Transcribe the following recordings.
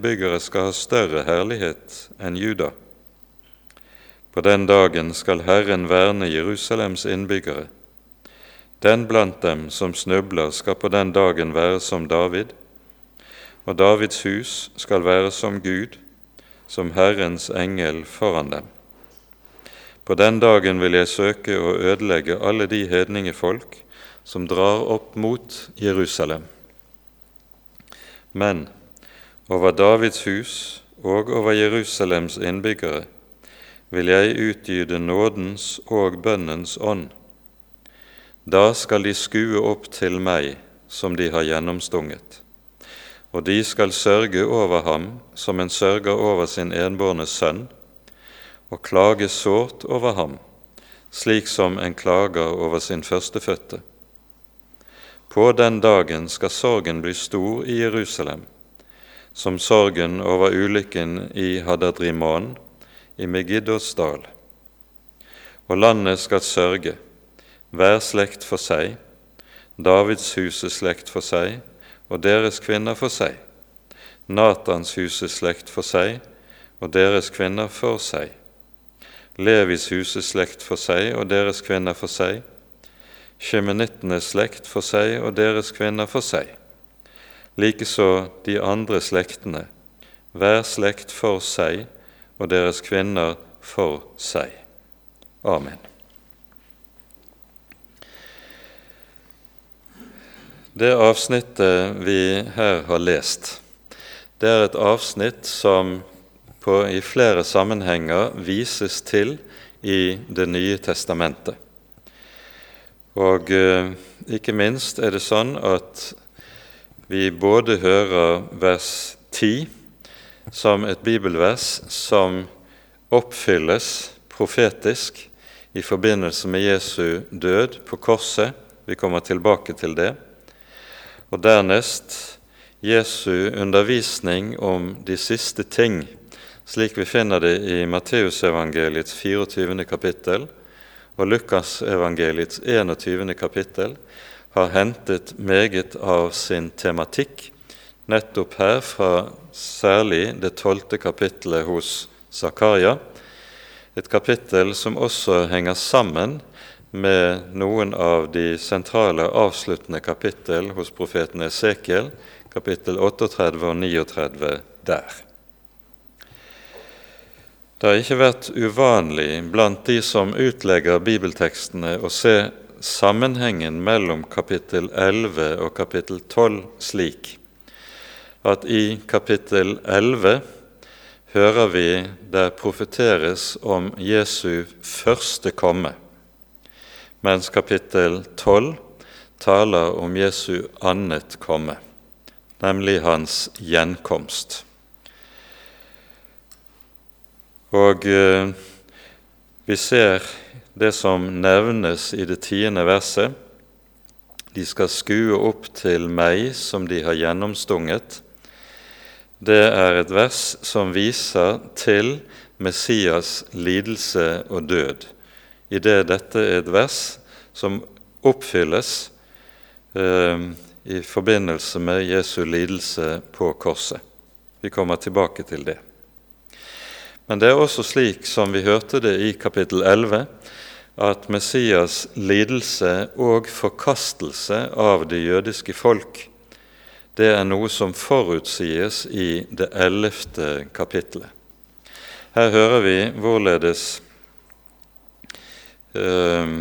innbyggere skal ha større herlighet enn Juda. På den dagen skal Herren verne Jerusalems innbyggere. Den blant dem som snubler, skal på den dagen være som David, og Davids hus skal være som Gud, som Herrens engel foran dem. På den dagen vil jeg søke å ødelegge alle de hedningefolk som drar opp mot Jerusalem. Men over Davids hus og over Jerusalems innbyggere vil jeg utgyde nådens og bønnens ånd. Da skal de skue opp til meg som de har gjennomstunget, og de skal sørge over ham som en sørger over sin enbårne sønn, og klage sårt over ham, slik som en klager over sin førstefødte. På den dagen skal sorgen bli stor i Jerusalem, som sorgen over ulykken i Hadadrimon i Megiddos dal. Og landet skal sørge, hver slekt for seg, Davids huses slekt for seg og deres kvinner for seg, Natans huses slekt for seg og deres kvinner for seg, Levis huses slekt for seg og deres kvinner for seg, Sjemenittenes slekt for seg og deres kvinner for seg, likeså de andre slektene, hver slekt for seg og deres kvinner for seg. Amen. Det avsnittet vi her har lest, det er et avsnitt som på, i flere sammenhenger vises til i Det nye testamentet. Og eh, ikke minst er det sånn at vi både hører vers 10 som et bibelvers som oppfylles profetisk i forbindelse med Jesu død på korset. Vi kommer tilbake til det. Og dernest Jesu undervisning om de siste ting, slik vi finner det i Matteusevangeliets 24. kapittel og Lukasevangeliets 21. kapittel, har hentet meget av sin tematikk nettopp her fra særlig det tolvte kapittelet hos Zakaria, et kapittel som også henger sammen med noen av de sentrale avsluttende kapittel hos profeten Esekiel, kapittel 38 og 39 der. Det har ikke vært uvanlig blant de som utlegger bibeltekstene, å se sammenhengen mellom kapittel 11 og kapittel 12 slik at i kapittel 11 hører vi der profeteres om Jesu første komme, mens kapittel 12 taler om Jesu annet komme, nemlig hans gjenkomst. Og eh, vi ser det som nevnes i det tiende verset. De skal skue opp til meg som de har gjennomstunget det er et vers som viser til Messias lidelse og død, idet dette er et vers som oppfylles eh, i forbindelse med Jesu lidelse på korset. Vi kommer tilbake til det. Men det er også slik som vi hørte det i kapittel 11, at Messias lidelse og forkastelse av det jødiske folk det er noe som forutsies i det ellevte kapittelet. Her hører vi hvorledes eh,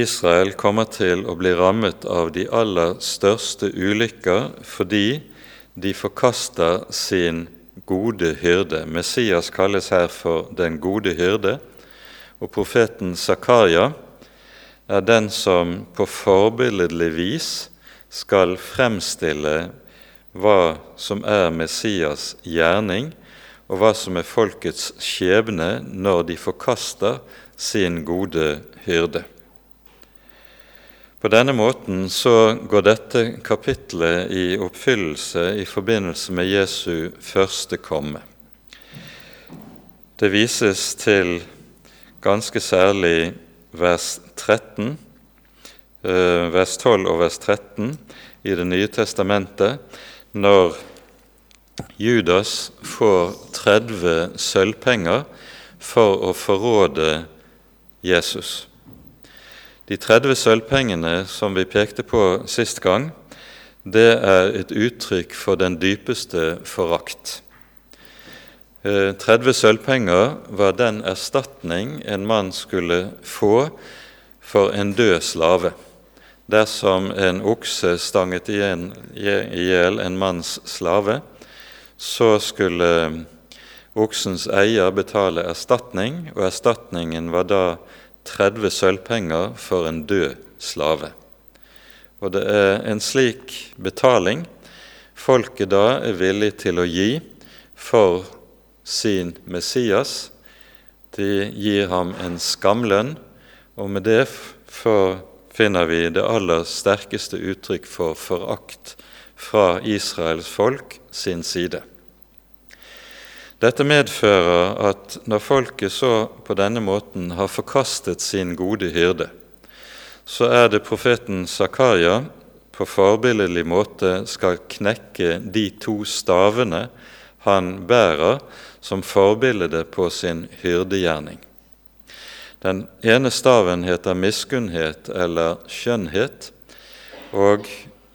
Israel kommer til å bli rammet av de aller største ulykker fordi de forkaster sin gode hyrde. Messias kalles her for den gode hyrde, og profeten Zakaria er den som på forbilledlig vis skal fremstille hva som er Messias' gjerning, og hva som er folkets skjebne når de forkaster sin gode hyrde. På denne måten så går dette kapitlet i oppfyllelse i forbindelse med Jesu første komme. Det vises til ganske særlig vers 13 Eh, vers 12 og vers 13 i Det nye testamentet, når Judas får 30 sølvpenger for å forråde Jesus. De 30 sølvpengene som vi pekte på sist gang, det er et uttrykk for den dypeste forakt. 30 eh, sølvpenger var den erstatning en mann skulle få for en død slave. Dersom en okse stanget i hjel en manns slave, så skulle oksens eier betale erstatning, og erstatningen var da 30 sølvpenger for en død slave. Og det er en slik betaling folket da er villig til å gi for sin Messias. De gir ham en skamlønn, og med det finner vi det aller sterkeste uttrykk for forakt fra Israels folk sin side. Dette medfører at når folket så på denne måten har forkastet sin gode hyrde, så er det profeten Zakaria på forbilledlig måte skal knekke de to stavene han bærer som forbilde på sin hyrdegjerning. Den ene staven heter miskunnhet eller skjønnhet, og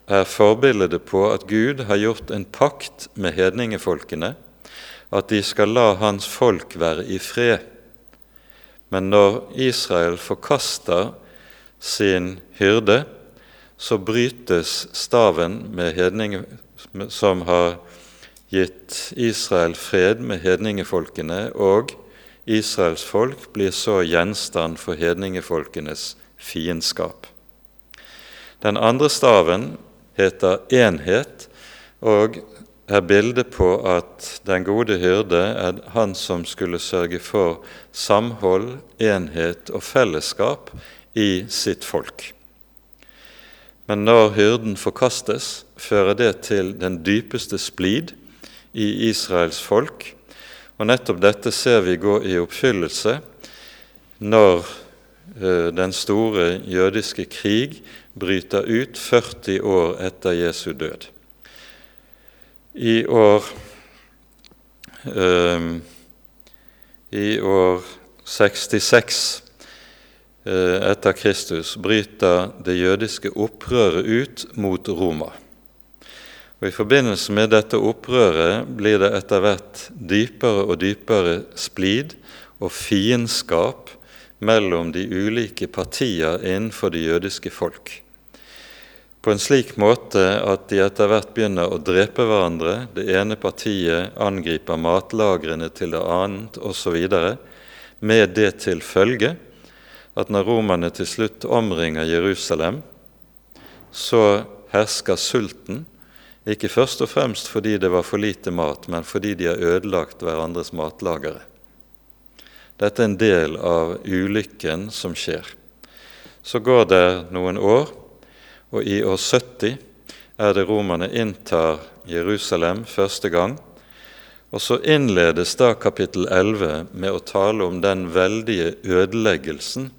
er forbildet på at Gud har gjort en pakt med hedningefolkene, at de skal la hans folk være i fred. Men når Israel forkaster sin hyrde, så brytes staven med hedninge, som har gitt Israel fred med hedningefolkene, og Israels folk blir så gjenstand for hedningefolkenes fiendskap. Den andre staven heter enhet og er bildet på at den gode hyrde er han som skulle sørge for samhold, enhet og fellesskap i sitt folk. Men når hyrden forkastes, fører det til den dypeste splid i Israels folk. Og nettopp dette ser vi gå i oppfyllelse når eh, den store jødiske krig bryter ut 40 år etter Jesu død. I år, eh, i år 66 eh, etter Kristus bryter det jødiske opprøret ut mot Roma. Og I forbindelse med dette opprøret blir det etter hvert dypere og dypere splid og fiendskap mellom de ulike partier innenfor det jødiske folk på en slik måte at de etter hvert begynner å drepe hverandre. Det ene partiet angriper matlagrene til det annet osv. Med det til følge at når romerne til slutt omringer Jerusalem, så hersker sulten, ikke først og fremst fordi det var for lite mat, men fordi de har ødelagt hverandres matlagere. Dette er en del av ulykken som skjer. Så går det noen år, og i år 70 er det romerne inntar Jerusalem første gang. Og så innledes da kapittel 11 med å tale om den veldige ødeleggelsen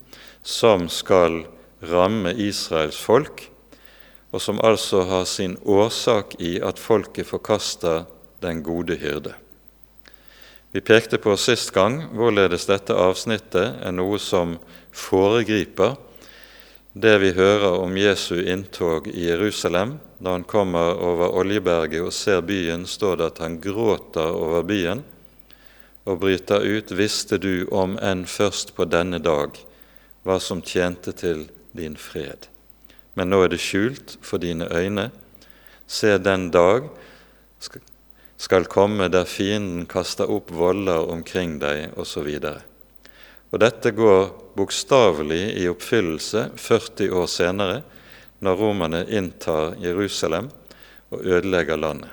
som skal ramme Israels folk, og som altså har sin årsak i at folket forkaster den gode hyrde. Vi pekte på sist gang hvorledes dette avsnittet er noe som foregriper det vi hører om Jesu inntog i Jerusalem. Da han kommer over Oljeberget og ser byen, står det at han gråter over byen og bryter ut:" Visste du om enn først på denne dag hva som tjente til din fred? Men nå er det skjult for dine øyne. Se, den dag skal komme der fienden kaster opp voller omkring deg, osv. Og dette går bokstavelig i oppfyllelse 40 år senere, når romerne inntar Jerusalem og ødelegger landet.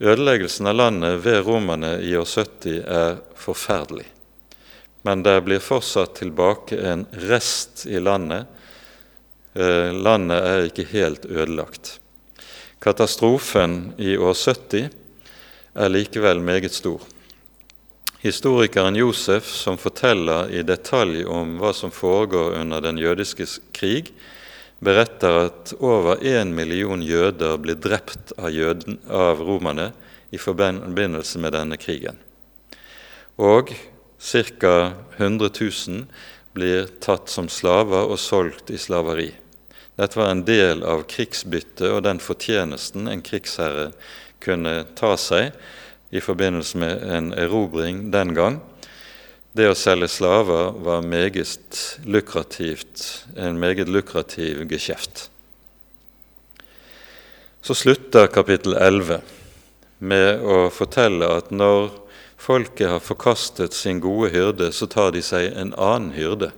Ødeleggelsen av landet ved romerne i år 70 er forferdelig. Men det blir fortsatt tilbake en rest i landet. Eh, landet er ikke helt ødelagt. Katastrofen i år 70 er likevel meget stor. Historikeren Josef, som forteller i detalj om hva som foregår under den jødiske krig, beretter at over én million jøder blir drept av, jøden, av romerne i forbindelse med denne krigen. Og ca. 100 000 blir tatt som slaver og solgt i slaveri. Dette var en del av krigsbyttet og den fortjenesten en krigsherre kunne ta seg i forbindelse med en erobring den gang. Det å selge slaver var meget lukrativt, en meget lukrativ geskjeft. Så slutter kapittel 11 med å fortelle at når folket har forkastet sin gode hyrde, så tar de seg en annen hyrde,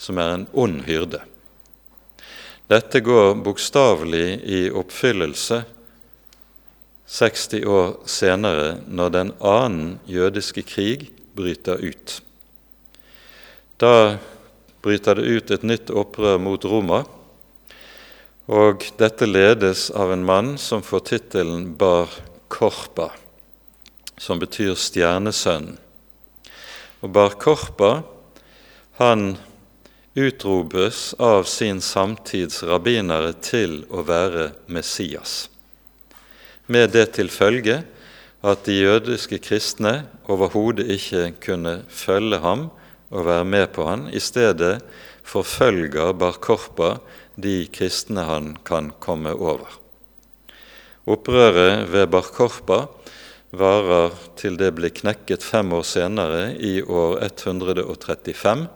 som er en ond hyrde. Dette går bokstavelig i oppfyllelse 60 år senere, når den annen jødiske krig bryter ut. Da bryter det ut et nytt opprør mot Roma, og dette ledes av en mann som får tittelen Bar Korpa som betyr stjernesønnen. Og Bar Korpa han utropes av sin samtids rabbinere til å være Messias, med det til følge at de jødiske kristne overhodet ikke kunne følge ham og være med på han. I stedet forfølger Bar Korpa de kristne han kan komme over. Opprøret ved Bar Korpa varer til det blir knekket fem år senere, i år 135.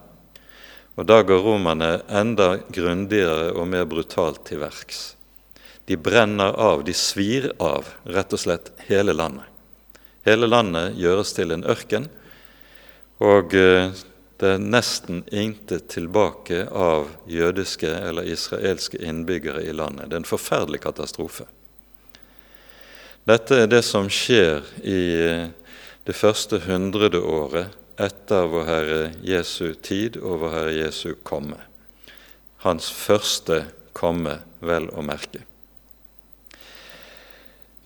Og da går romerne enda grundigere og mer brutalt til verks. De brenner av, de svir av, rett og slett hele landet. Hele landet gjøres til en ørken, og eh, det er nesten intet tilbake av jødiske eller israelske innbyggere i landet. Det er en forferdelig katastrofe. Dette er det som skjer i eh, det første hundrede året etter vår Herre Jesu tid og vår Herre Jesu komme. Hans første komme, vel å merke.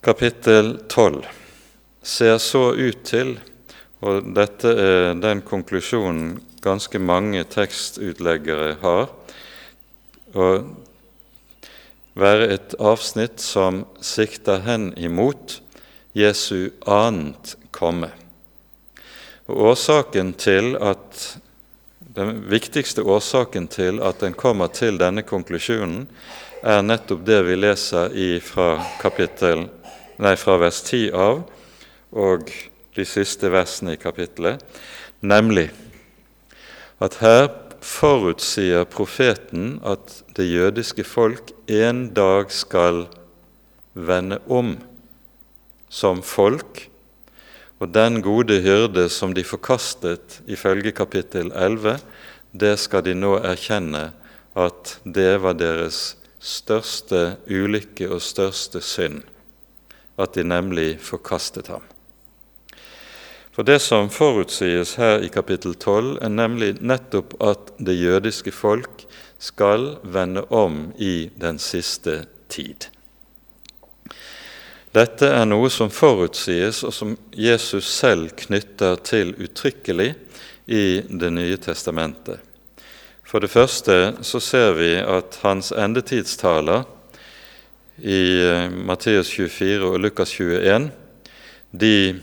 Kapittel 12 ser så ut til, og dette er den konklusjonen ganske mange tekstutleggere har, å være et avsnitt som sikter hen imot Jesu annet komme. Årsaken til at, Den viktigste årsaken til at en kommer til denne konklusjonen, er nettopp det vi leser i fra, kapittel, nei, fra vers 10 av og de siste versene i kapittelet, nemlig at her forutsier profeten at det jødiske folk en dag skal vende om som folk, og den gode hyrde som de forkastet ifølge kapittel 11, det skal de nå erkjenne at det var deres største ulykke og største synd, at de nemlig forkastet ham. For det som forutsies her i kapittel 12, er nemlig nettopp at det jødiske folk skal vende om i den siste tid. Dette er noe som forutsies, og som Jesus selv knytter til uttrykkelig i Det nye testamentet. For det første så ser vi at hans endetidstaler i eh, Matteus 24 og Lukas 21 de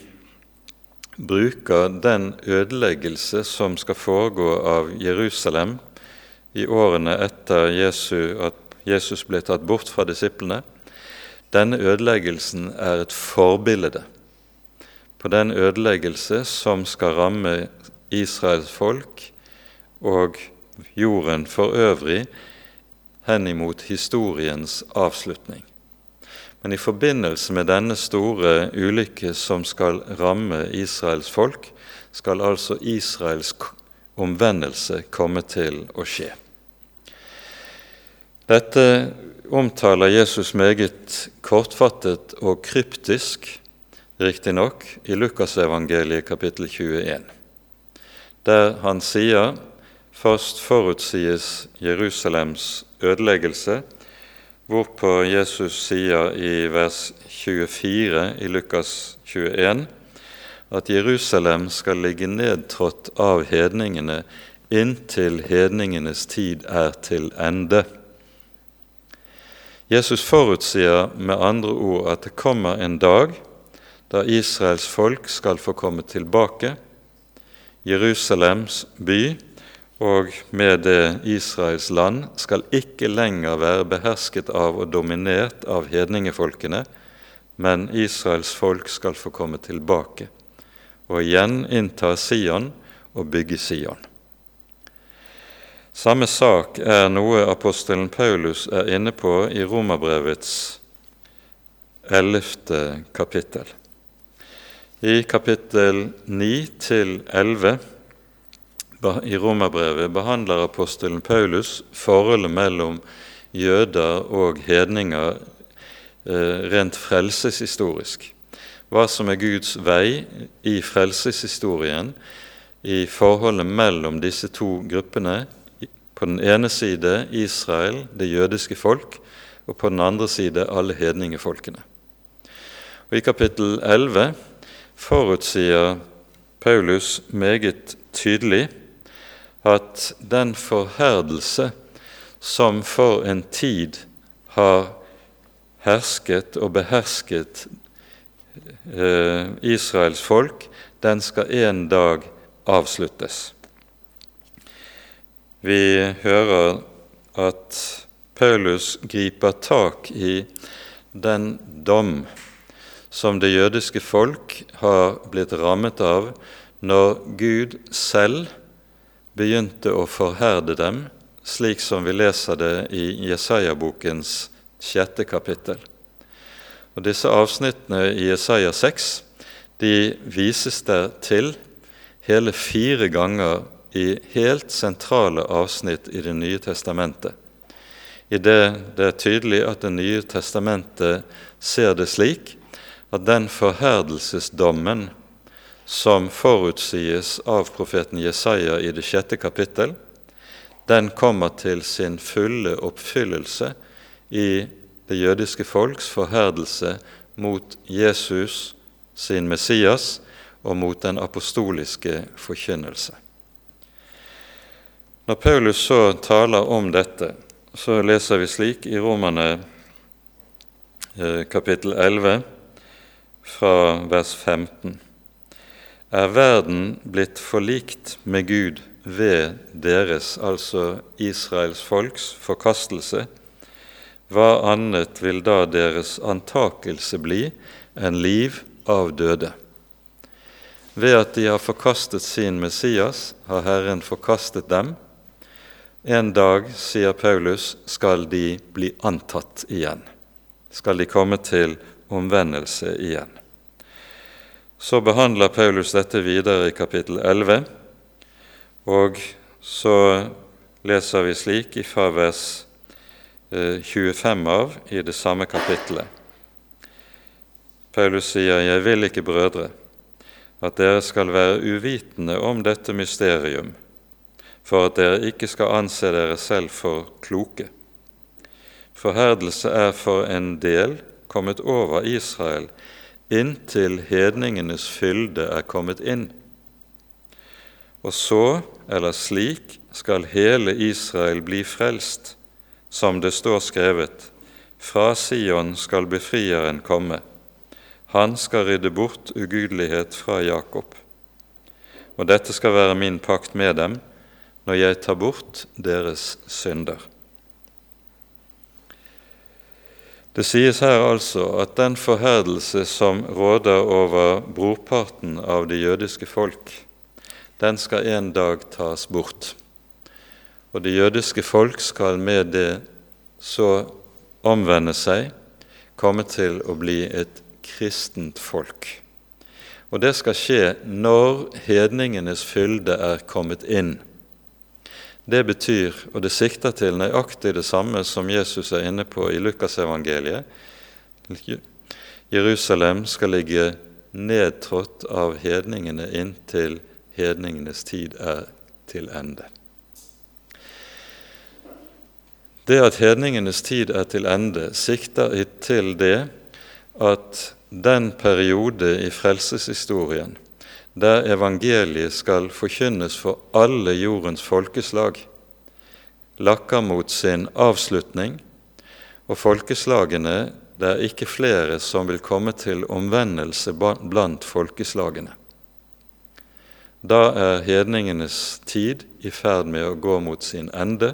bruker den ødeleggelse som skal foregå av Jerusalem i årene etter Jesus, at Jesus ble tatt bort fra disiplene. Denne ødeleggelsen er et forbilde på den ødeleggelse som skal ramme Israels folk og jorden for øvrig henimot historiens avslutning. Men i forbindelse med denne store ulykke som skal ramme Israels folk, skal altså Israels omvendelse komme til å skje. Dette omtaler Jesus meget kortfattet og kryptisk, riktignok, i Lukasevangeliet kapittel 21, der han sier først forutsies Jerusalems ødeleggelse Hvorpå Jesus sier i vers 24 i Lukas 21 at Jerusalem skal ligge nedtrådt av hedningene inntil hedningenes tid er til ende. Jesus forutsier med andre ord at det kommer en dag da Israels folk skal få komme tilbake. Jerusalems by og med det Israels land skal ikke lenger være behersket av og dominert av hedningefolkene, men Israels folk skal få komme tilbake og igjen innta Sion og bygge Sion. Samme sak er noe apostelen Paulus er inne på i Romerbrevets ellevte kapittel. I kapittel 9 til 11 i Romerbrevet behandler apostelen Paulus forholdet mellom jøder og hedninger eh, rent frelseshistorisk. Hva som er Guds vei i frelseshistorien i forholdet mellom disse to gruppene. På den ene side Israel, det jødiske folk, og på den andre side alle hedningefolkene. Og I kapittel 11 forutsier Paulus meget tydelig at den forherdelse som for en tid har hersket og behersket eh, Israels folk, den skal en dag avsluttes. Vi hører at Paulus griper tak i den dom som det jødiske folk har blitt rammet av når Gud selv begynte å forherde dem, slik som vi leser det i Jesaja-bokens sjette kapittel. Og Disse avsnittene i Jesaja 6 de vises der til hele fire ganger i helt sentrale avsnitt i Det nye testamentet. I det det er tydelig at Det nye testamentet ser det slik at den forherdelsesdommen som forutsies av profeten Jesaja i det sjette kapittel, den kommer til sin fulle oppfyllelse i det jødiske folks forherdelse mot Jesus sin Messias og mot den apostoliske forkynnelse. Når Paulus så taler om dette, så leser vi slik i Romane eh, kapittel 11 fra vers 15 er verden blitt forlikt med Gud ved deres, altså Israels folks, forkastelse, hva annet vil da deres antakelse bli enn liv av døde? Ved at de har forkastet sin Messias, har Herren forkastet dem. En dag, sier Paulus, skal de bli antatt igjen. Skal de komme til omvendelse igjen. Så behandler Paulus dette videre i kapittel 11, og så leser vi slik fra vers 25 eh, av i det samme kapittelet. Paulus sier, 'Jeg vil ikke, brødre, at dere skal være uvitende om dette mysterium, for at dere ikke skal anse dere selv for kloke.' Forherdelse er for en del kommet over Israel inntil hedningenes fylde er kommet inn. Og så, eller slik, skal hele Israel bli frelst, som det står skrevet, fra Sion skal befrieren komme. Han skal rydde bort ugudelighet fra Jakob. Og dette skal være min pakt med dem når jeg tar bort deres synder. Det sies her altså at den forherdelse som råder over brorparten av det jødiske folk, den skal en dag tas bort. Og det jødiske folk skal med det så omvende seg, komme til å bli et kristent folk. Og det skal skje når hedningenes fylde er kommet inn det betyr, og det sikter til nøyaktig det samme som Jesus er inne på i Lukasevangeliet. Jerusalem skal ligge nedtrådt av hedningene inntil hedningenes tid er til ende. Det at hedningenes tid er til ende, sikter til det at den periode i frelseshistorien der evangeliet skal forkynnes for alle jordens folkeslag, lakker mot sin avslutning, og folkeslagene, det er ikke flere som vil komme til omvendelse blant folkeslagene. Da er hedningenes tid i ferd med å gå mot sin ende,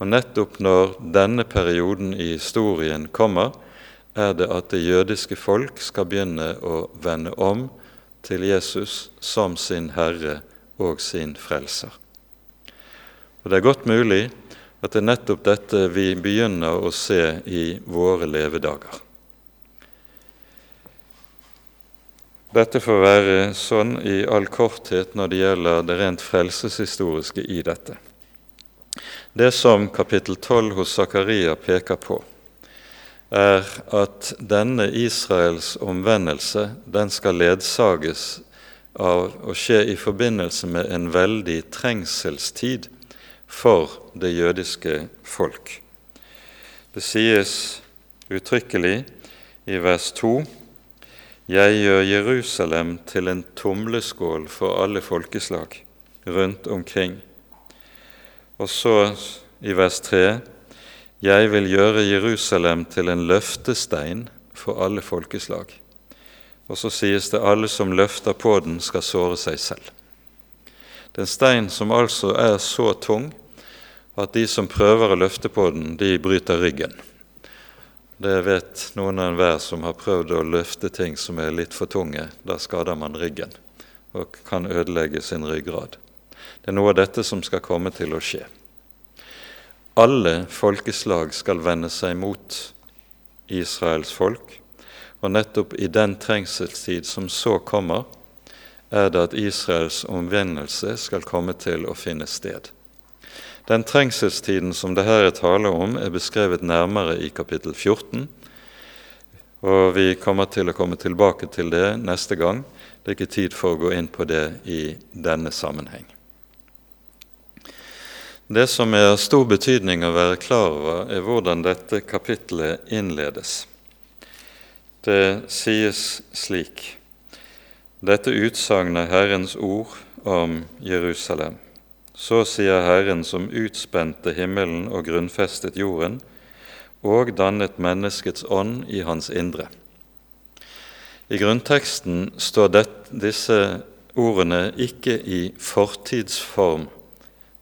og nettopp når denne perioden i historien kommer, er det at det jødiske folk skal begynne å vende om til Jesus som sin Herre og sin Frelser. Og Det er godt mulig at det er nettopp dette vi begynner å se i våre levedager. Dette får være sånn i all korthet når det gjelder det rent frelseshistoriske i dette. Det som kapittel 12 hos Zakaria peker på, er at denne Israels omvendelse den skal ledsages av å skje i forbindelse med en veldig trengselstid for det jødiske folk. Det sies uttrykkelig i vers 2 Jeg gjør Jerusalem til en tumleskål for alle folkeslag rundt omkring. Og så i vers 3 Jeg vil gjøre Jerusalem til en løftestein for alle folkeslag. Og så sies det alle som løfter på den, skal såre seg selv. Det er en stein som altså er så tung at de som prøver å løfte på den, de bryter ryggen. Det vet noen av enhver som har prøvd å løfte ting som er litt for tunge. Da skader man ryggen og kan ødelegge sin ryggrad. Det er noe av dette som skal komme til å skje. Alle folkeslag skal vende seg mot Israels folk, og nettopp i den trengselstid som så kommer, er det at Israels omvendelse skal komme til å finne sted. Den trengselstiden som det her er tale om, er beskrevet nærmere i kapittel 14. Og vi kommer til å komme tilbake til det neste gang. Det er ikke tid for å gå inn på det i denne sammenheng. Det som er av stor betydning å være klar over, er hvordan dette kapittelet innledes. Det sies slik Dette utsagnet Herrens ord om Jerusalem. Så sier Herren som utspente himmelen og grunnfestet jorden, og dannet menneskets ånd i hans indre. I grunnteksten står det, disse ordene ikke i fortidsform,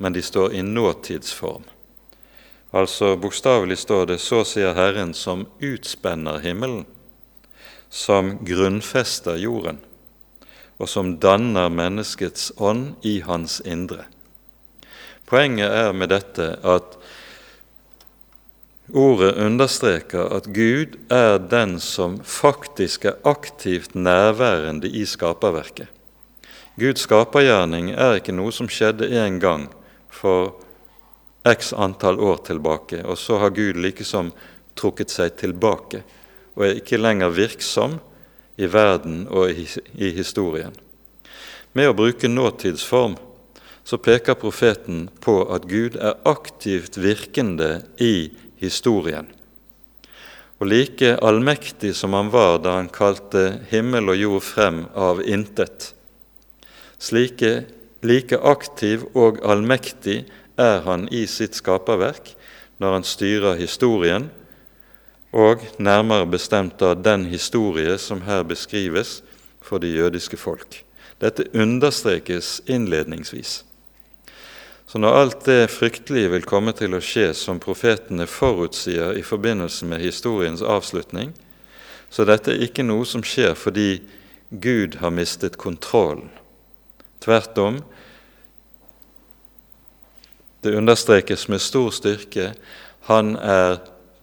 men de står i nåtidsform. Altså bokstavelig står det 'Så sier Herren som utspenner himmelen', som grunnfester jorden, og som danner menneskets ånd i hans indre. Poenget er med dette at ordet understreker at Gud er den som faktisk er aktivt nærværende i skaperverket. Guds skapergjerning er ikke noe som skjedde én gang for x antall år tilbake, og så har Gud likesom trukket seg tilbake og er ikke lenger virksom i verden og i historien. Med å bruke nåtidsform så peker profeten på at Gud er aktivt virkende i historien. Og like allmektig som han var da han kalte himmel og jord frem av intet, slike, like aktiv og allmektig er han i sitt skaperverk når han styrer historien, og nærmere bestemt av den historie som her beskrives for det jødiske folk. Dette understrekes innledningsvis. Så når alt det fryktelige vil komme til å skje som profetene forutsier i forbindelse med historiens avslutning, så dette er ikke noe som skjer fordi Gud har mistet kontrollen. Tvert om, det understrekes med stor styrke han er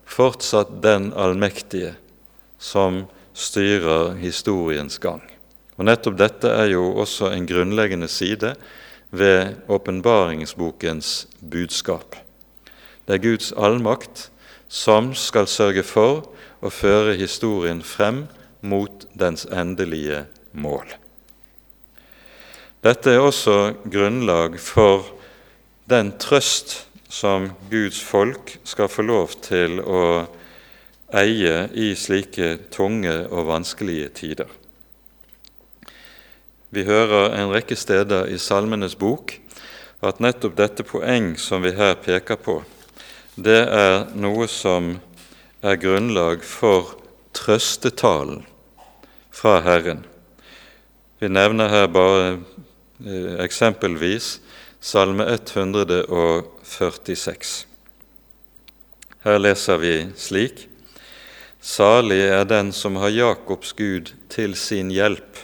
fortsatt den allmektige som styrer historiens gang. Og Nettopp dette er jo også en grunnleggende side ved åpenbaringsbokens budskap. Det er Guds allmakt som skal sørge for å føre historien frem mot dens endelige mål. Dette er også grunnlag for den trøst som Guds folk skal få lov til å eie i slike tunge og vanskelige tider. Vi hører en rekke steder i Salmenes bok at nettopp dette poeng som vi her peker på, det er noe som er grunnlag for trøstetalen fra Herren. Vi nevner her bare eksempelvis Salme 146. Her leser vi slik.: Salig er den som har Jakobs Gud til sin hjelp,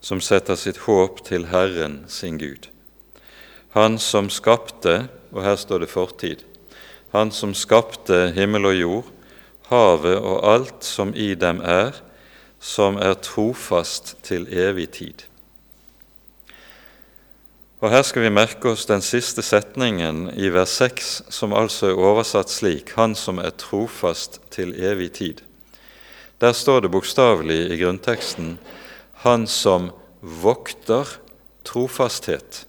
som setter sitt håp til Herren sin Gud. Han som skapte, og her står det fortid, han som skapte himmel og jord, havet og alt som i dem er, som er trofast til evig tid. Og Her skal vi merke oss den siste setningen i vers 6, som altså er oversatt slik Han som er trofast til evig tid. Der står det bokstavelig i grunnteksten Han som vokter trofasthet.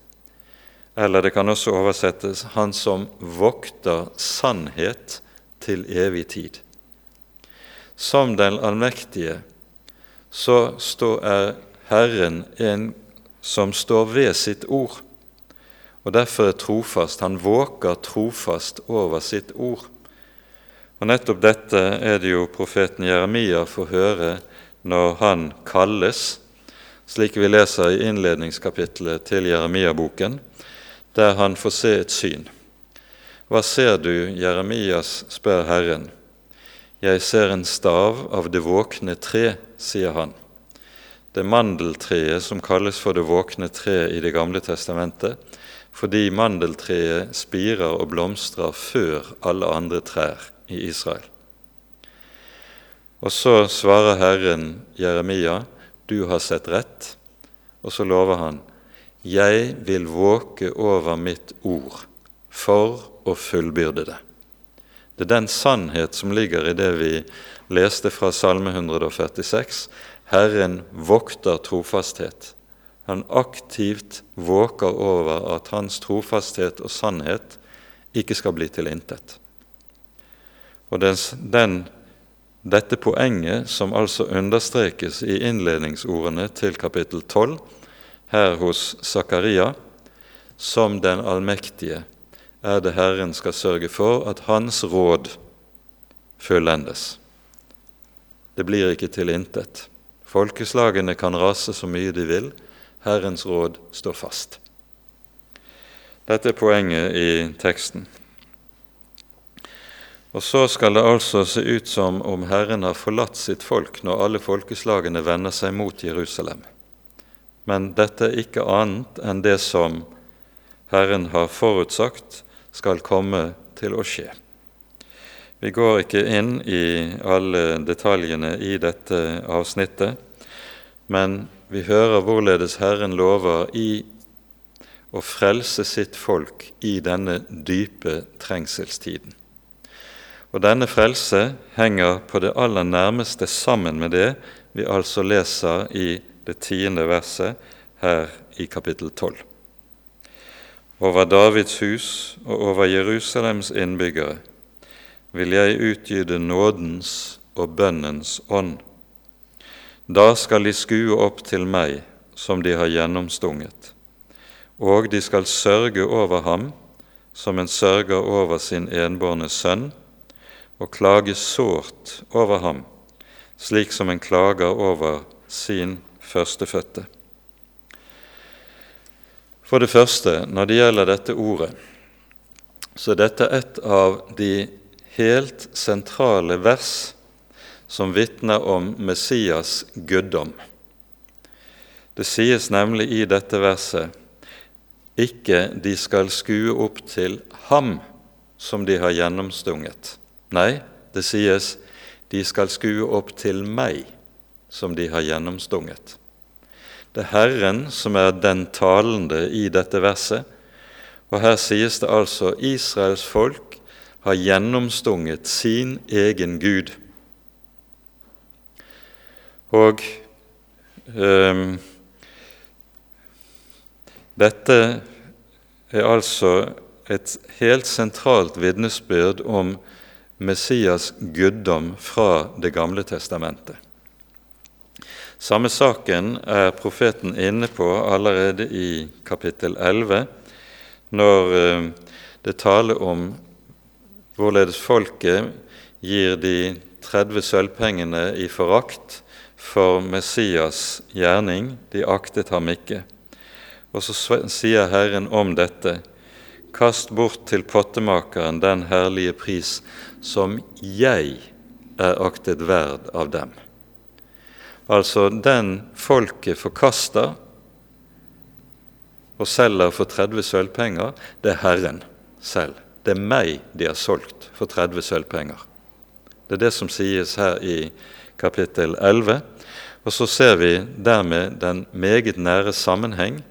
Eller det kan også oversettes Han som vokter sannhet til evig tid. Som den allmektige så er Herren en som står ved sitt ord, og derfor er trofast. Han våker trofast over sitt ord. Og Nettopp dette er det jo profeten Jeremia får høre når han kalles, slik vi leser i innledningskapitlet til Jeremia-boken, der han får se et syn. Hva ser du, Jeremias, spør Herren. Jeg ser en stav av det våkne tre, sier han. Det mandeltreet som kalles for det våkne tre i Det gamle testamentet, fordi mandeltreet spirer og blomstrer før alle andre trær i Israel. Og så svarer Herren Jeremia, 'Du har sett rett', og så lover han, 'Jeg vil våke over mitt ord for å fullbyrde det'. Det er den sannhet som ligger i det vi leste fra Salme 146. Herren vokter trofasthet. Han aktivt våker over at hans trofasthet og sannhet ikke skal bli til intet. Og den, dette poenget, som altså understrekes i innledningsordene til kapittel 12, her hos Zakaria, som den allmektige er det Herren skal sørge for at Hans råd fullendes. Det blir ikke til intet. Folkeslagene kan rase så mye de vil, Herrens råd står fast. Dette er poenget i teksten. Og så skal det altså se ut som om Herren har forlatt sitt folk når alle folkeslagene vender seg mot Jerusalem. Men dette er ikke annet enn det som Herren har forutsagt skal komme til å skje. Vi går ikke inn i alle detaljene i dette avsnittet, men vi hører hvorledes Herren lover i å frelse sitt folk i denne dype trengselstiden. Og Denne frelse henger på det aller nærmeste sammen med det vi altså leser i det tiende verset her i kapittel 12 over Davids hus og over Jerusalems innbyggere vil jeg utgyde nådens og bønnens ånd. Da skal de skue opp til meg som de har gjennomstunget, og de skal sørge over ham som en sørger over sin enbårne sønn, og klage sårt over ham, slik som en klager over sin førstefødte. For det første, når det gjelder dette ordet, så er dette et av de helt sentrale vers som vitner om Messias guddom. Det sies nemlig i dette verset ikke 'de skal skue opp til ham som de har gjennomstunget'. Nei, det sies 'de skal skue opp til meg som de har gjennomstunget'. Det er Herren som er den talende i dette verset. Og her sies det altså Israels folk har gjennomstunget sin egen Gud. Og um, dette er altså et helt sentralt vitnesbyrd om Messias guddom fra Det gamle testamentet. Samme saken er profeten inne på allerede i kapittel 11, når eh, det taler om hvorledes folket gir de 30 sølvpengene i forakt for Messias gjerning, de aktet ham ikke. Og så sier Herren om dette.: Kast bort til pottemakeren den herlige pris som jeg er aktet verd av dem. Altså den folket forkaster og selger for 30 sølvpenger, det er Herren selv. Det er meg de har solgt for 30 sølvpenger. Det er det som sies her i kapittel 11. Og så ser vi dermed den meget nære sammenheng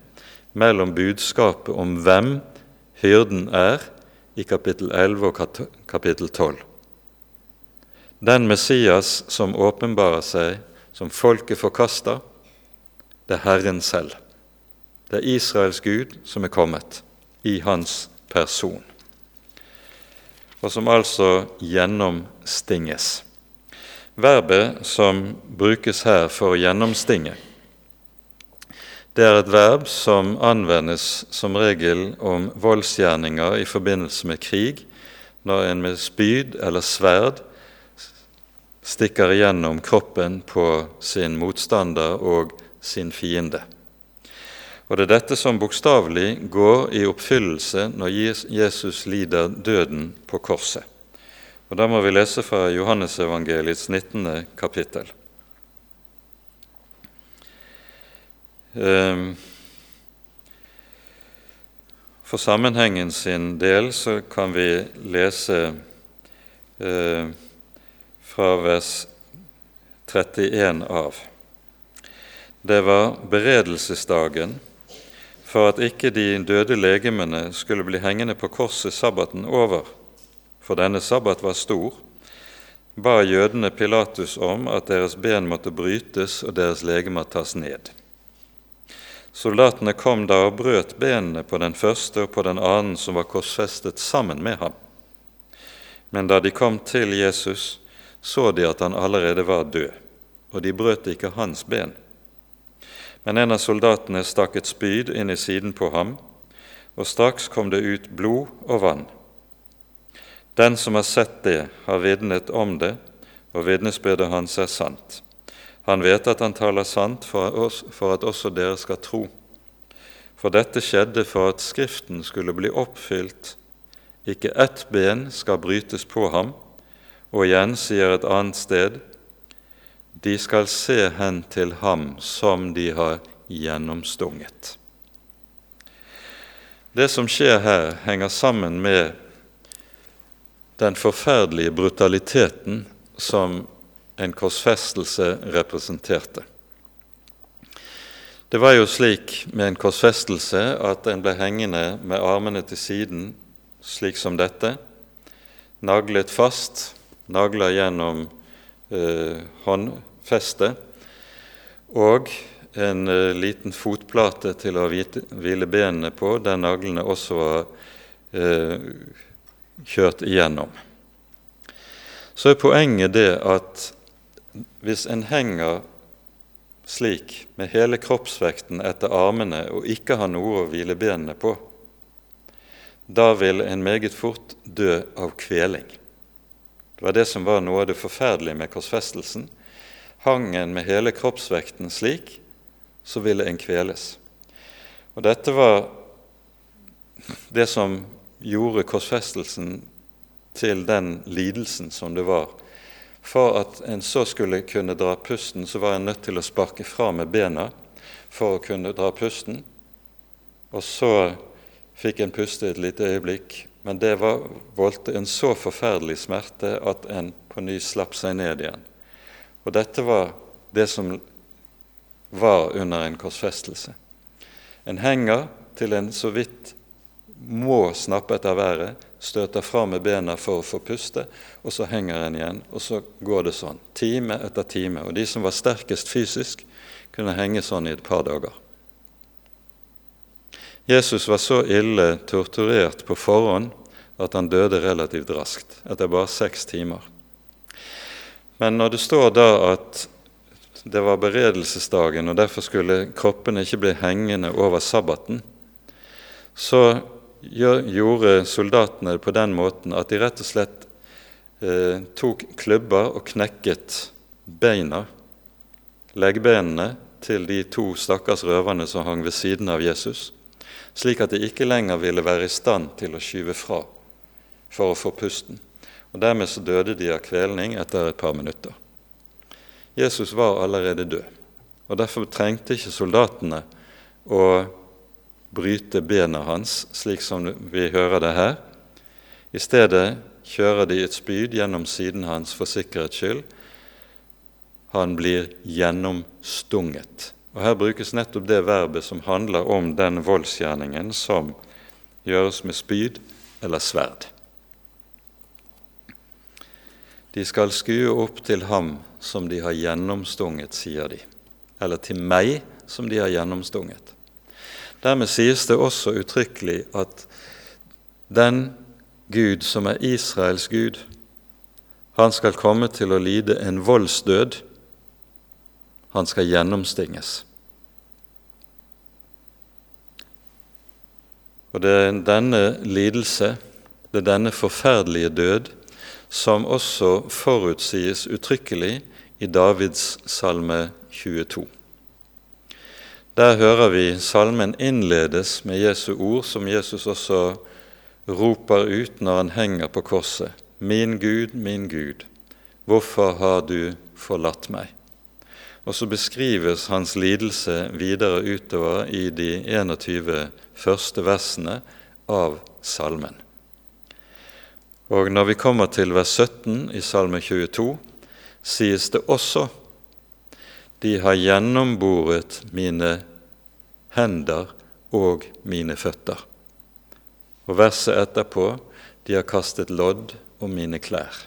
mellom budskapet om hvem hyrden er, i kapittel 11 og kapittel 12. Den Messias som åpenbarer seg, som folket forkaster, det er Herren selv. Det er Israels Gud som er kommet i hans person og som altså gjennomstinges. Verbet som brukes her for å gjennomstinge, det er et verb som anvendes som regel om voldsgjerninger i forbindelse med krig, når en med spyd eller sverd stikker igjennom kroppen på sin motstander og sin fiende. Og det er dette som bokstavelig går i oppfyllelse når Jesus lider døden på korset. Og Da må vi lese fra Johannesevangeliets 19. kapittel. Ehm, for sammenhengen sin del så kan vi lese eh, fra vers 31 av. Det var beredelsesdagen for at ikke de døde legemene skulle bli hengende på korset sabbaten over, for denne sabbat var stor, ba jødene Pilatus om at deres ben måtte brytes og deres legemer tas ned. Soldatene kom da og brøt benene på den første og på den annen som var korsfestet sammen med ham. Men da de kom til Jesus, så de at han allerede var død, og de brøt ikke hans ben. Men en av soldatene stakk et spyd inn i siden på ham, og straks kom det ut blod og vann. Den som har sett det, har vitnet om det, og vitnesbyrdet hans er sant. Han vet at han taler sant for, for at også dere skal tro. For dette skjedde for at Skriften skulle bli oppfylt. Ikke ett ben skal brytes på ham, og igjen sier et annet sted:" de skal se hen til ham som de har gjennomstunget. Det som skjer her, henger sammen med den forferdelige brutaliteten som en korsfestelse representerte. Det var jo slik med en korsfestelse at en ble hengende med armene til siden, slik som dette, naglet fast, nagla gjennom eh, håndfestet, og en eh, liten fotplate til å hvile benene på, der naglene også var uh, kjørt igjennom. Så er poenget det at hvis en henger slik med hele kroppsvekten etter armene og ikke har noe å hvile benene på, da vil en meget fort dø av kveling. Det var det som var noe av det forferdelige med korsfestelsen. Hang en med hele kroppsvekten slik, så ville en kveles. Og Dette var det som gjorde korsfestelsen til den lidelsen som det var. For at en så skulle kunne dra pusten, så var en nødt til å sparke fra med bena for å kunne dra pusten. Og så fikk en puste et lite øyeblikk, men det var, voldte en så forferdelig smerte at en på ny slapp seg ned igjen. Og dette var det som var under en korsfestelse. En henger til en så vidt må snappe etter været, støter fra med bena for å få puste, og så henger en igjen. Og så går det sånn, time etter time. Og de som var sterkest fysisk, kunne henge sånn i et par dager. Jesus var så ille torturert på forhånd at han døde relativt raskt, etter bare seks timer. Men når det står da at det var beredelsesdagen, og derfor skulle kroppene ikke bli hengende over sabbaten, så gjorde soldatene på den måten at de rett og slett eh, tok klubber og knekket beina, leggbenene, til de to stakkars røverne som hang ved siden av Jesus, slik at de ikke lenger ville være i stand til å skyve fra for å få pusten. Og Dermed så døde de av kvelning etter et par minutter. Jesus var allerede død, og derfor trengte ikke soldatene å bryte bena hans, slik som vi hører det her. I stedet kjører de et spyd gjennom siden hans for sikkerhets skyld. Han blir gjennomstunget. Og Her brukes nettopp det verbet som handler om den voldsgjerningen som gjøres med spyd eller sverd. De skal skue opp til ham som de har gjennomstunget, sier de, eller til meg som de har gjennomstunget. Dermed sies det også uttrykkelig at den Gud som er Israels Gud, han skal komme til å lide en voldsdød. Han skal gjennomstinges. Og det er denne lidelse, det er denne forferdelige død, som også forutsies uttrykkelig i Davids salme 22. Der hører vi salmen innledes med Jesu ord, som Jesus også roper ut når han henger på korset. Min Gud, min Gud, hvorfor har du forlatt meg? Og så beskrives hans lidelse videre utover i de 21 første versene av salmen. Og når vi kommer til vers 17 i Salme 22, sies det også de har gjennomboret mine hender og mine føtter. Og verset etterpå de har kastet lodd om mine klær.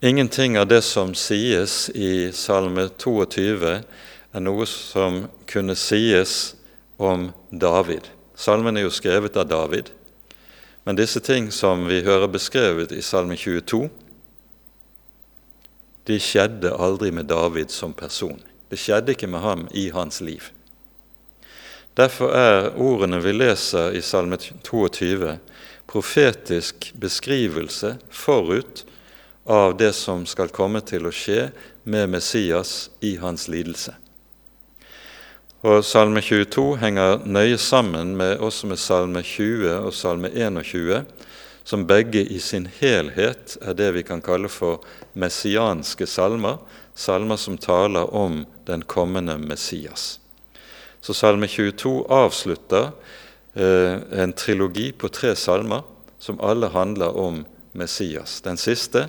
Ingenting av det som sies i Salme 22, er noe som kunne sies om David. Salmen er jo skrevet av David, men disse ting som vi hører beskrevet i Salme 22, de skjedde aldri med David som person. Det skjedde ikke med ham i hans liv. Derfor er ordene vi leser i Salme 22, profetisk beskrivelse forut av det som skal komme til å skje med Messias i hans lidelse. Og Salme 22 henger nøye sammen med, også med Salme 20 og Salme 21, som begge i sin helhet er det vi kan kalle for messianske salmer, salmer som taler om den kommende Messias. Så Salme 22 avslutter eh, en trilogi på tre salmer som alle handler om Messias. Den siste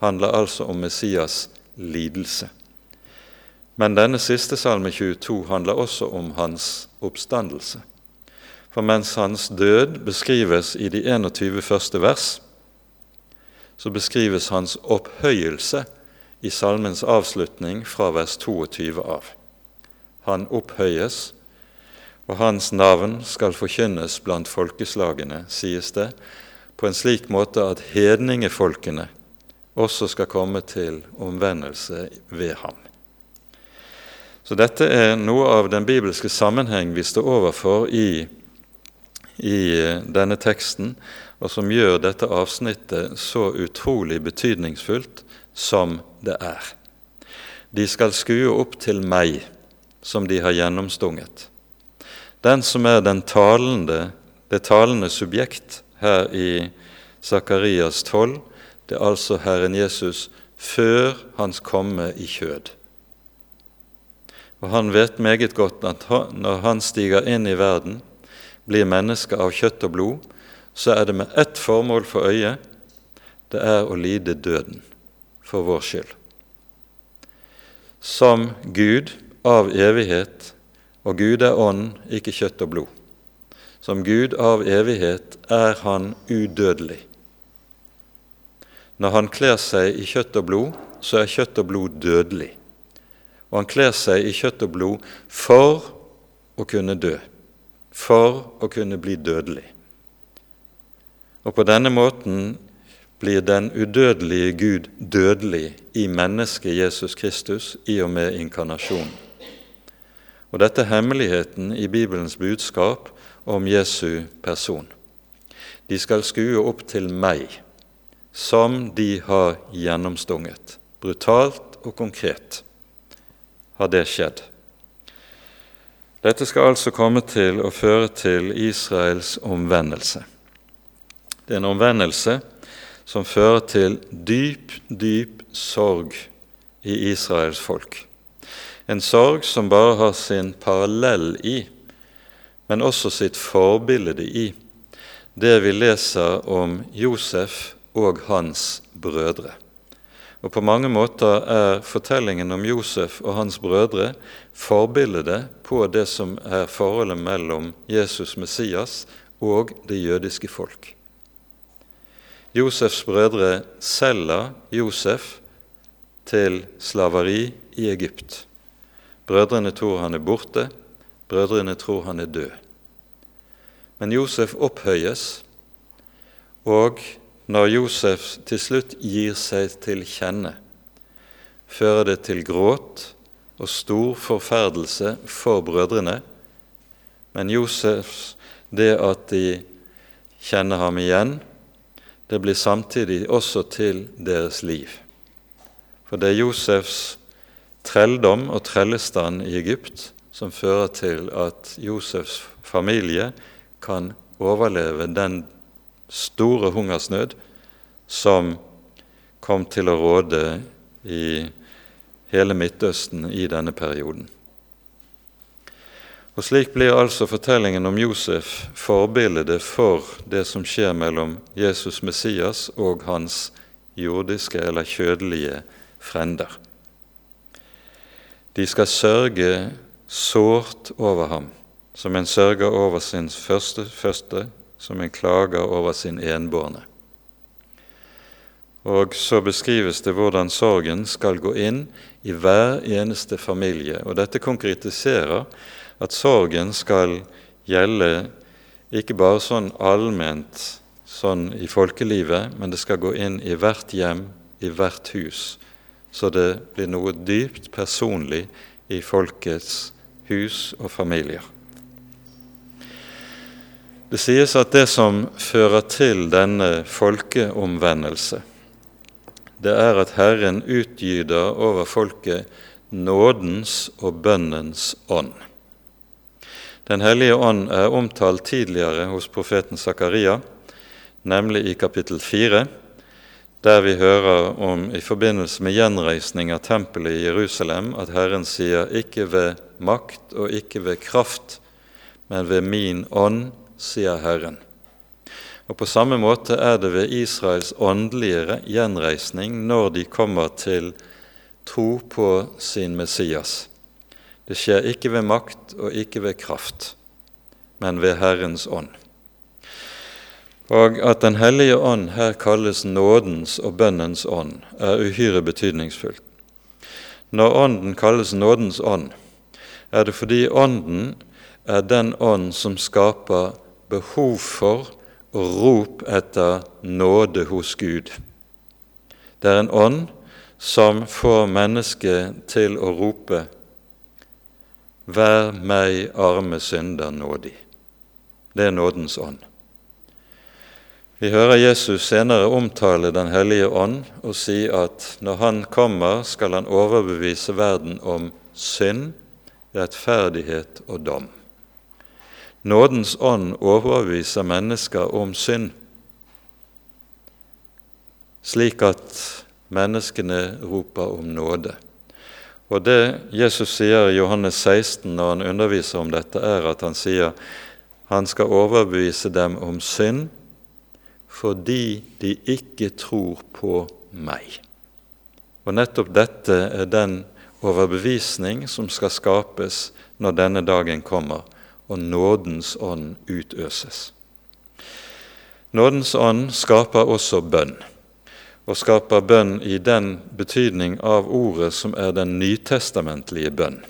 handler altså om Messias lidelse. Men denne siste salme 22 handler også om hans oppstandelse. For mens hans død beskrives i de 21 første vers, så beskrives hans opphøyelse i salmens avslutning fra vers 22 av. Han opphøyes, og hans navn skal forkynnes blant folkeslagene, sies det, på en slik måte at hedningefolkene også skal komme til omvendelse ved ham. Så dette er noe av den bibelske sammenheng vi står overfor i i denne teksten, og som gjør dette avsnittet så utrolig betydningsfullt som det er. De skal skue opp til meg, som de har gjennomstunget. Den som er den talende, det talende subjekt her i Sakarias 12, det er altså Herren Jesus før Hans komme i kjød. Og Han vet meget godt at når Han stiger inn i verden, blir menneske av kjøtt og blod, så er det med ett formål for øye det er å lide døden for vår skyld. Som Gud av evighet, og Gud er ånd, ikke kjøtt og blod. Som Gud av evighet er han udødelig. Når han kler seg i kjøtt og blod, så er kjøtt og blod dødelig. Og han kler seg i kjøtt og blod for å kunne dø for å kunne bli dødelig. Og på denne måten blir den udødelige Gud dødelig i mennesket Jesus Kristus i og med inkarnasjonen. Og Dette er hemmeligheten i Bibelens budskap om Jesu person. De skal skue opp til meg, som de har gjennomstunget. Brutalt og konkret har det skjedd. Dette skal altså komme til å føre til Israels omvendelse. Det er en omvendelse som fører til dyp, dyp sorg i Israels folk. En sorg som bare har sin parallell i, men også sitt forbilde i, det vi leser om Josef og hans brødre. Og På mange måter er fortellingen om Josef og hans brødre forbildet på det som er forholdet mellom Jesus Messias og det jødiske folk. Josefs brødre selger Josef til slaveri i Egypt. Brødrene tror han er borte, brødrene tror han er død. Men Josef opphøyes, og når Josef til slutt gir seg til kjenne, fører det til gråt og stor forferdelse for brødrene. Men Josefs, det at de kjenner ham igjen, det blir samtidig også til deres liv. For det er Josefs trelldom og trellestand i Egypt som fører til at Josefs familie kan overleve den store hungersnød som kom til å råde i hele Midtøsten i denne perioden. Og Slik blir altså fortellingen om Josef forbildet for det som skjer mellom Jesus Messias og hans jordiske eller kjødelige frender. De skal sørge sårt over ham, som en sørger over sin første, første som en klager over sin enbårne. Og så beskrives det hvordan sorgen skal gå inn i hver eneste familie. Og dette konkretiserer at sorgen skal gjelde ikke bare sånn allment sånn i folkelivet, men det skal gå inn i hvert hjem, i hvert hus, så det blir noe dypt personlig i folkets hus og familier. Det sies at det som fører til denne folkeomvendelse, det er at Herren utgyder over folket nådens og bønnens ånd. Den hellige ånd er omtalt tidligere hos profeten Zakaria, nemlig i kapittel 4, der vi hører om i forbindelse med gjenreisning av tempelet i Jerusalem at Herren sier 'ikke ved makt og ikke ved kraft, men ved min ånd', sier Herren. Og På samme måte er det ved Israels åndelige gjenreisning når de kommer til tro på sin Messias. Det skjer ikke ved makt og ikke ved kraft, men ved Herrens ånd. Og at Den hellige ånd her kalles nådens og bønnens ånd, er uhyre betydningsfullt. Når Ånden kalles nådens ånd, er det fordi Ånden er den ånd som skaper behov for og rop etter nåde hos Gud. Det er en ånd som får mennesket til å rope Vær meg, arme synder, nådig. Det er nådens ånd. Vi hører Jesus senere omtale Den hellige ånd og si at når Han kommer, skal Han overbevise verden om synd, rettferdighet og dom. Nådens ånd overbeviser mennesker om synd, slik at menneskene roper om nåde. Og Det Jesus sier i Johannes 16 når han underviser om dette, er at han sier han skal overbevise dem om synd fordi de ikke tror på meg. Og nettopp dette er den overbevisning som skal skapes når denne dagen kommer og nådens ånd utøses. Nådens ånd skaper også bønn, og skaper bønn i den betydning av ordet som er den nytestamentlige bønn.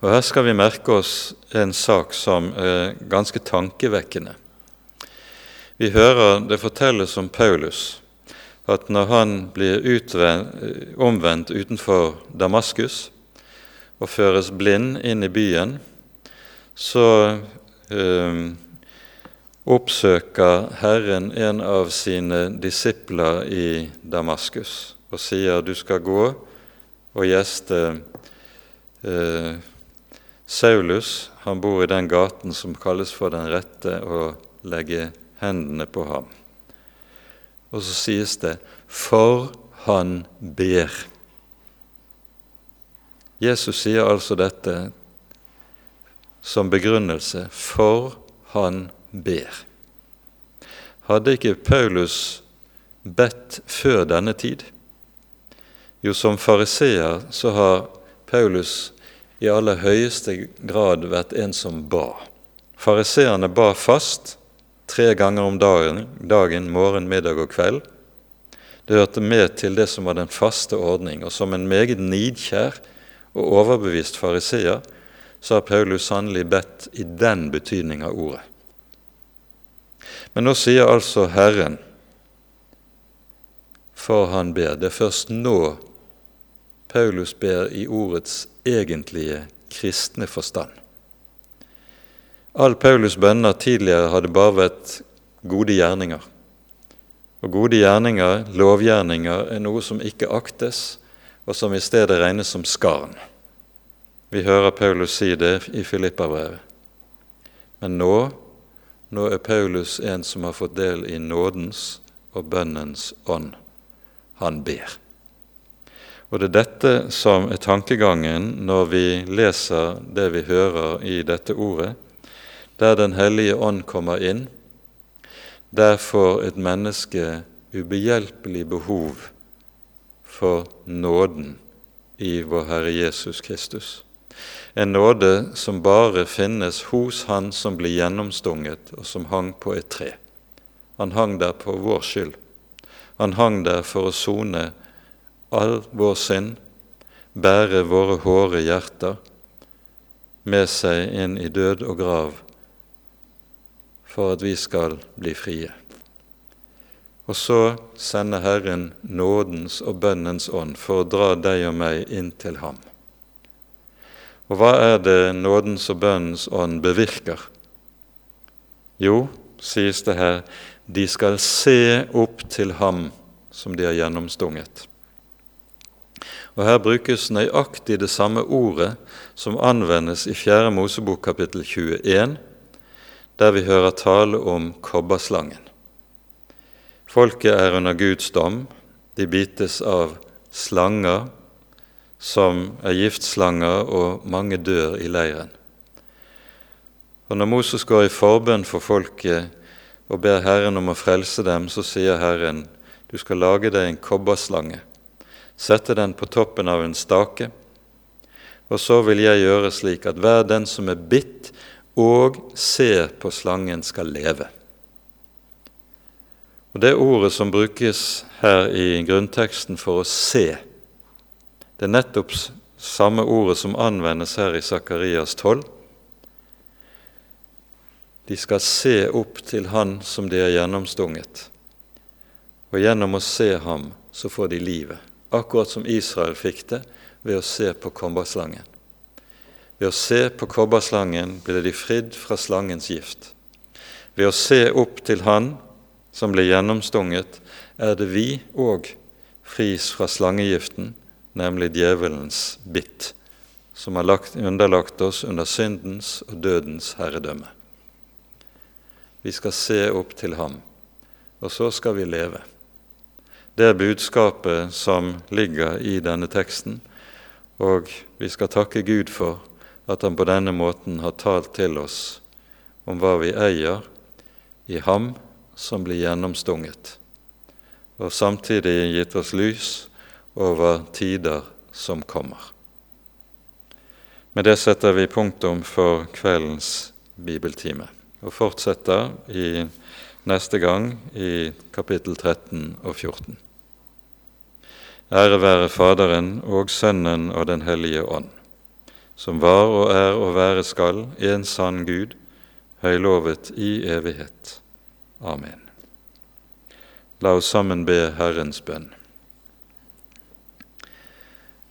Og Her skal vi merke oss en sak som er ganske tankevekkende. Vi hører det fortelles om Paulus at når han blir omvendt utenfor Damaskus og føres blind inn i byen, så eh, oppsøker Herren en av sine disipler i Damaskus og sier du skal gå og gjeste eh, Saulus. Han bor i den gaten som kalles for Den rette, og legge hendene på ham. Og så sies det 'for han ber'. Jesus sier altså dette som begrunnelse for han ber. Hadde ikke Paulus bedt før denne tid? Jo, som fariseer så har Paulus i aller høyeste grad vært en som ba. Fariseerne ba fast tre ganger om dagen, dagen, morgen, middag og kveld. Det hørte med til det som var den faste ordning, og som en meget nidkjær og overbevist fariseer så har Paulus sannelig bedt i den betydning av ordet. Men nå sier altså Herren, for han ber. Det er først nå Paulus ber i ordets egentlige kristne forstand. All Paulus' bønner tidligere hadde bare vært gode gjerninger. Og gode gjerninger, lovgjerninger, er noe som ikke aktes, og som i stedet regnes som skarn. Vi hører Paulus si det i Filippabrevet. Men nå, nå er Paulus en som har fått del i nådens og bønnens ånd. Han ber. Og det er dette som er tankegangen når vi leser det vi hører i dette ordet. Der Den hellige ånd kommer inn, der får et menneske ubehjelpelig behov for nåden i vår Herre Jesus Kristus. En nåde som bare finnes hos Han som blir gjennomstunget, og som hang på et tre. Han hang der på vår skyld. Han hang der for å sone all vår synd, bære våre hårde hjerter med seg inn i død og grav for at vi skal bli frie. Og så sender Herren nådens og bønnens ånd for å dra deg og meg inn til ham. Og hva er det nådens og bønnens ånd bevirker? Jo, sies det her, de skal se opp til ham som de har gjennomstunget. Og Her brukes nøyaktig det samme ordet som anvendes i 4. Mosebok kapittel 21, der vi hører tale om kobberslangen. Folket er under Guds dom. De bites av slanger som er giftslanger, og mange dør i leiren. Og Når Moses går i forbønn for folket og ber Herren om å frelse dem, så sier Herren, du skal lage deg en kobberslange sette den på toppen av en stake, og så vil jeg gjøre slik at hver den som er bitt og ser på slangen, skal leve. Og Det ordet som brukes her i grunnteksten for å se, det er nettopp samme ordet som anvendes her i Sakarias 12. De skal se opp til Han som de er gjennomstunget, og gjennom å se ham så får de livet akkurat som Israel fikk det ved å se på kobberslangen. Ved å se på kobberslangen ble de fridd fra slangens gift. Ved å se opp til Han som ble gjennomstunget, er det vi òg fris fra slangegiften, nemlig djevelens bitt, som har lagt, underlagt oss under syndens og dødens herredømme. Vi skal se opp til ham, og så skal vi leve det er budskapet som ligger i denne teksten, og vi skal takke Gud for at Han på denne måten har talt til oss om hva vi eier i Ham som blir gjennomstunget, og samtidig gitt oss lys over tider som kommer. Med det setter vi punktum for kveldens bibeltime, og fortsetter i neste gang i kapittel 13 og 14. Ære være Faderen og Sønnen og Den hellige ånd, som var og er og være skal, en sann Gud, høylovet i evighet. Amen. La oss sammen be Herrens bønn.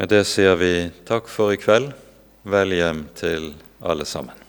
Med det sier vi takk for i kveld. Vel hjem til alle sammen.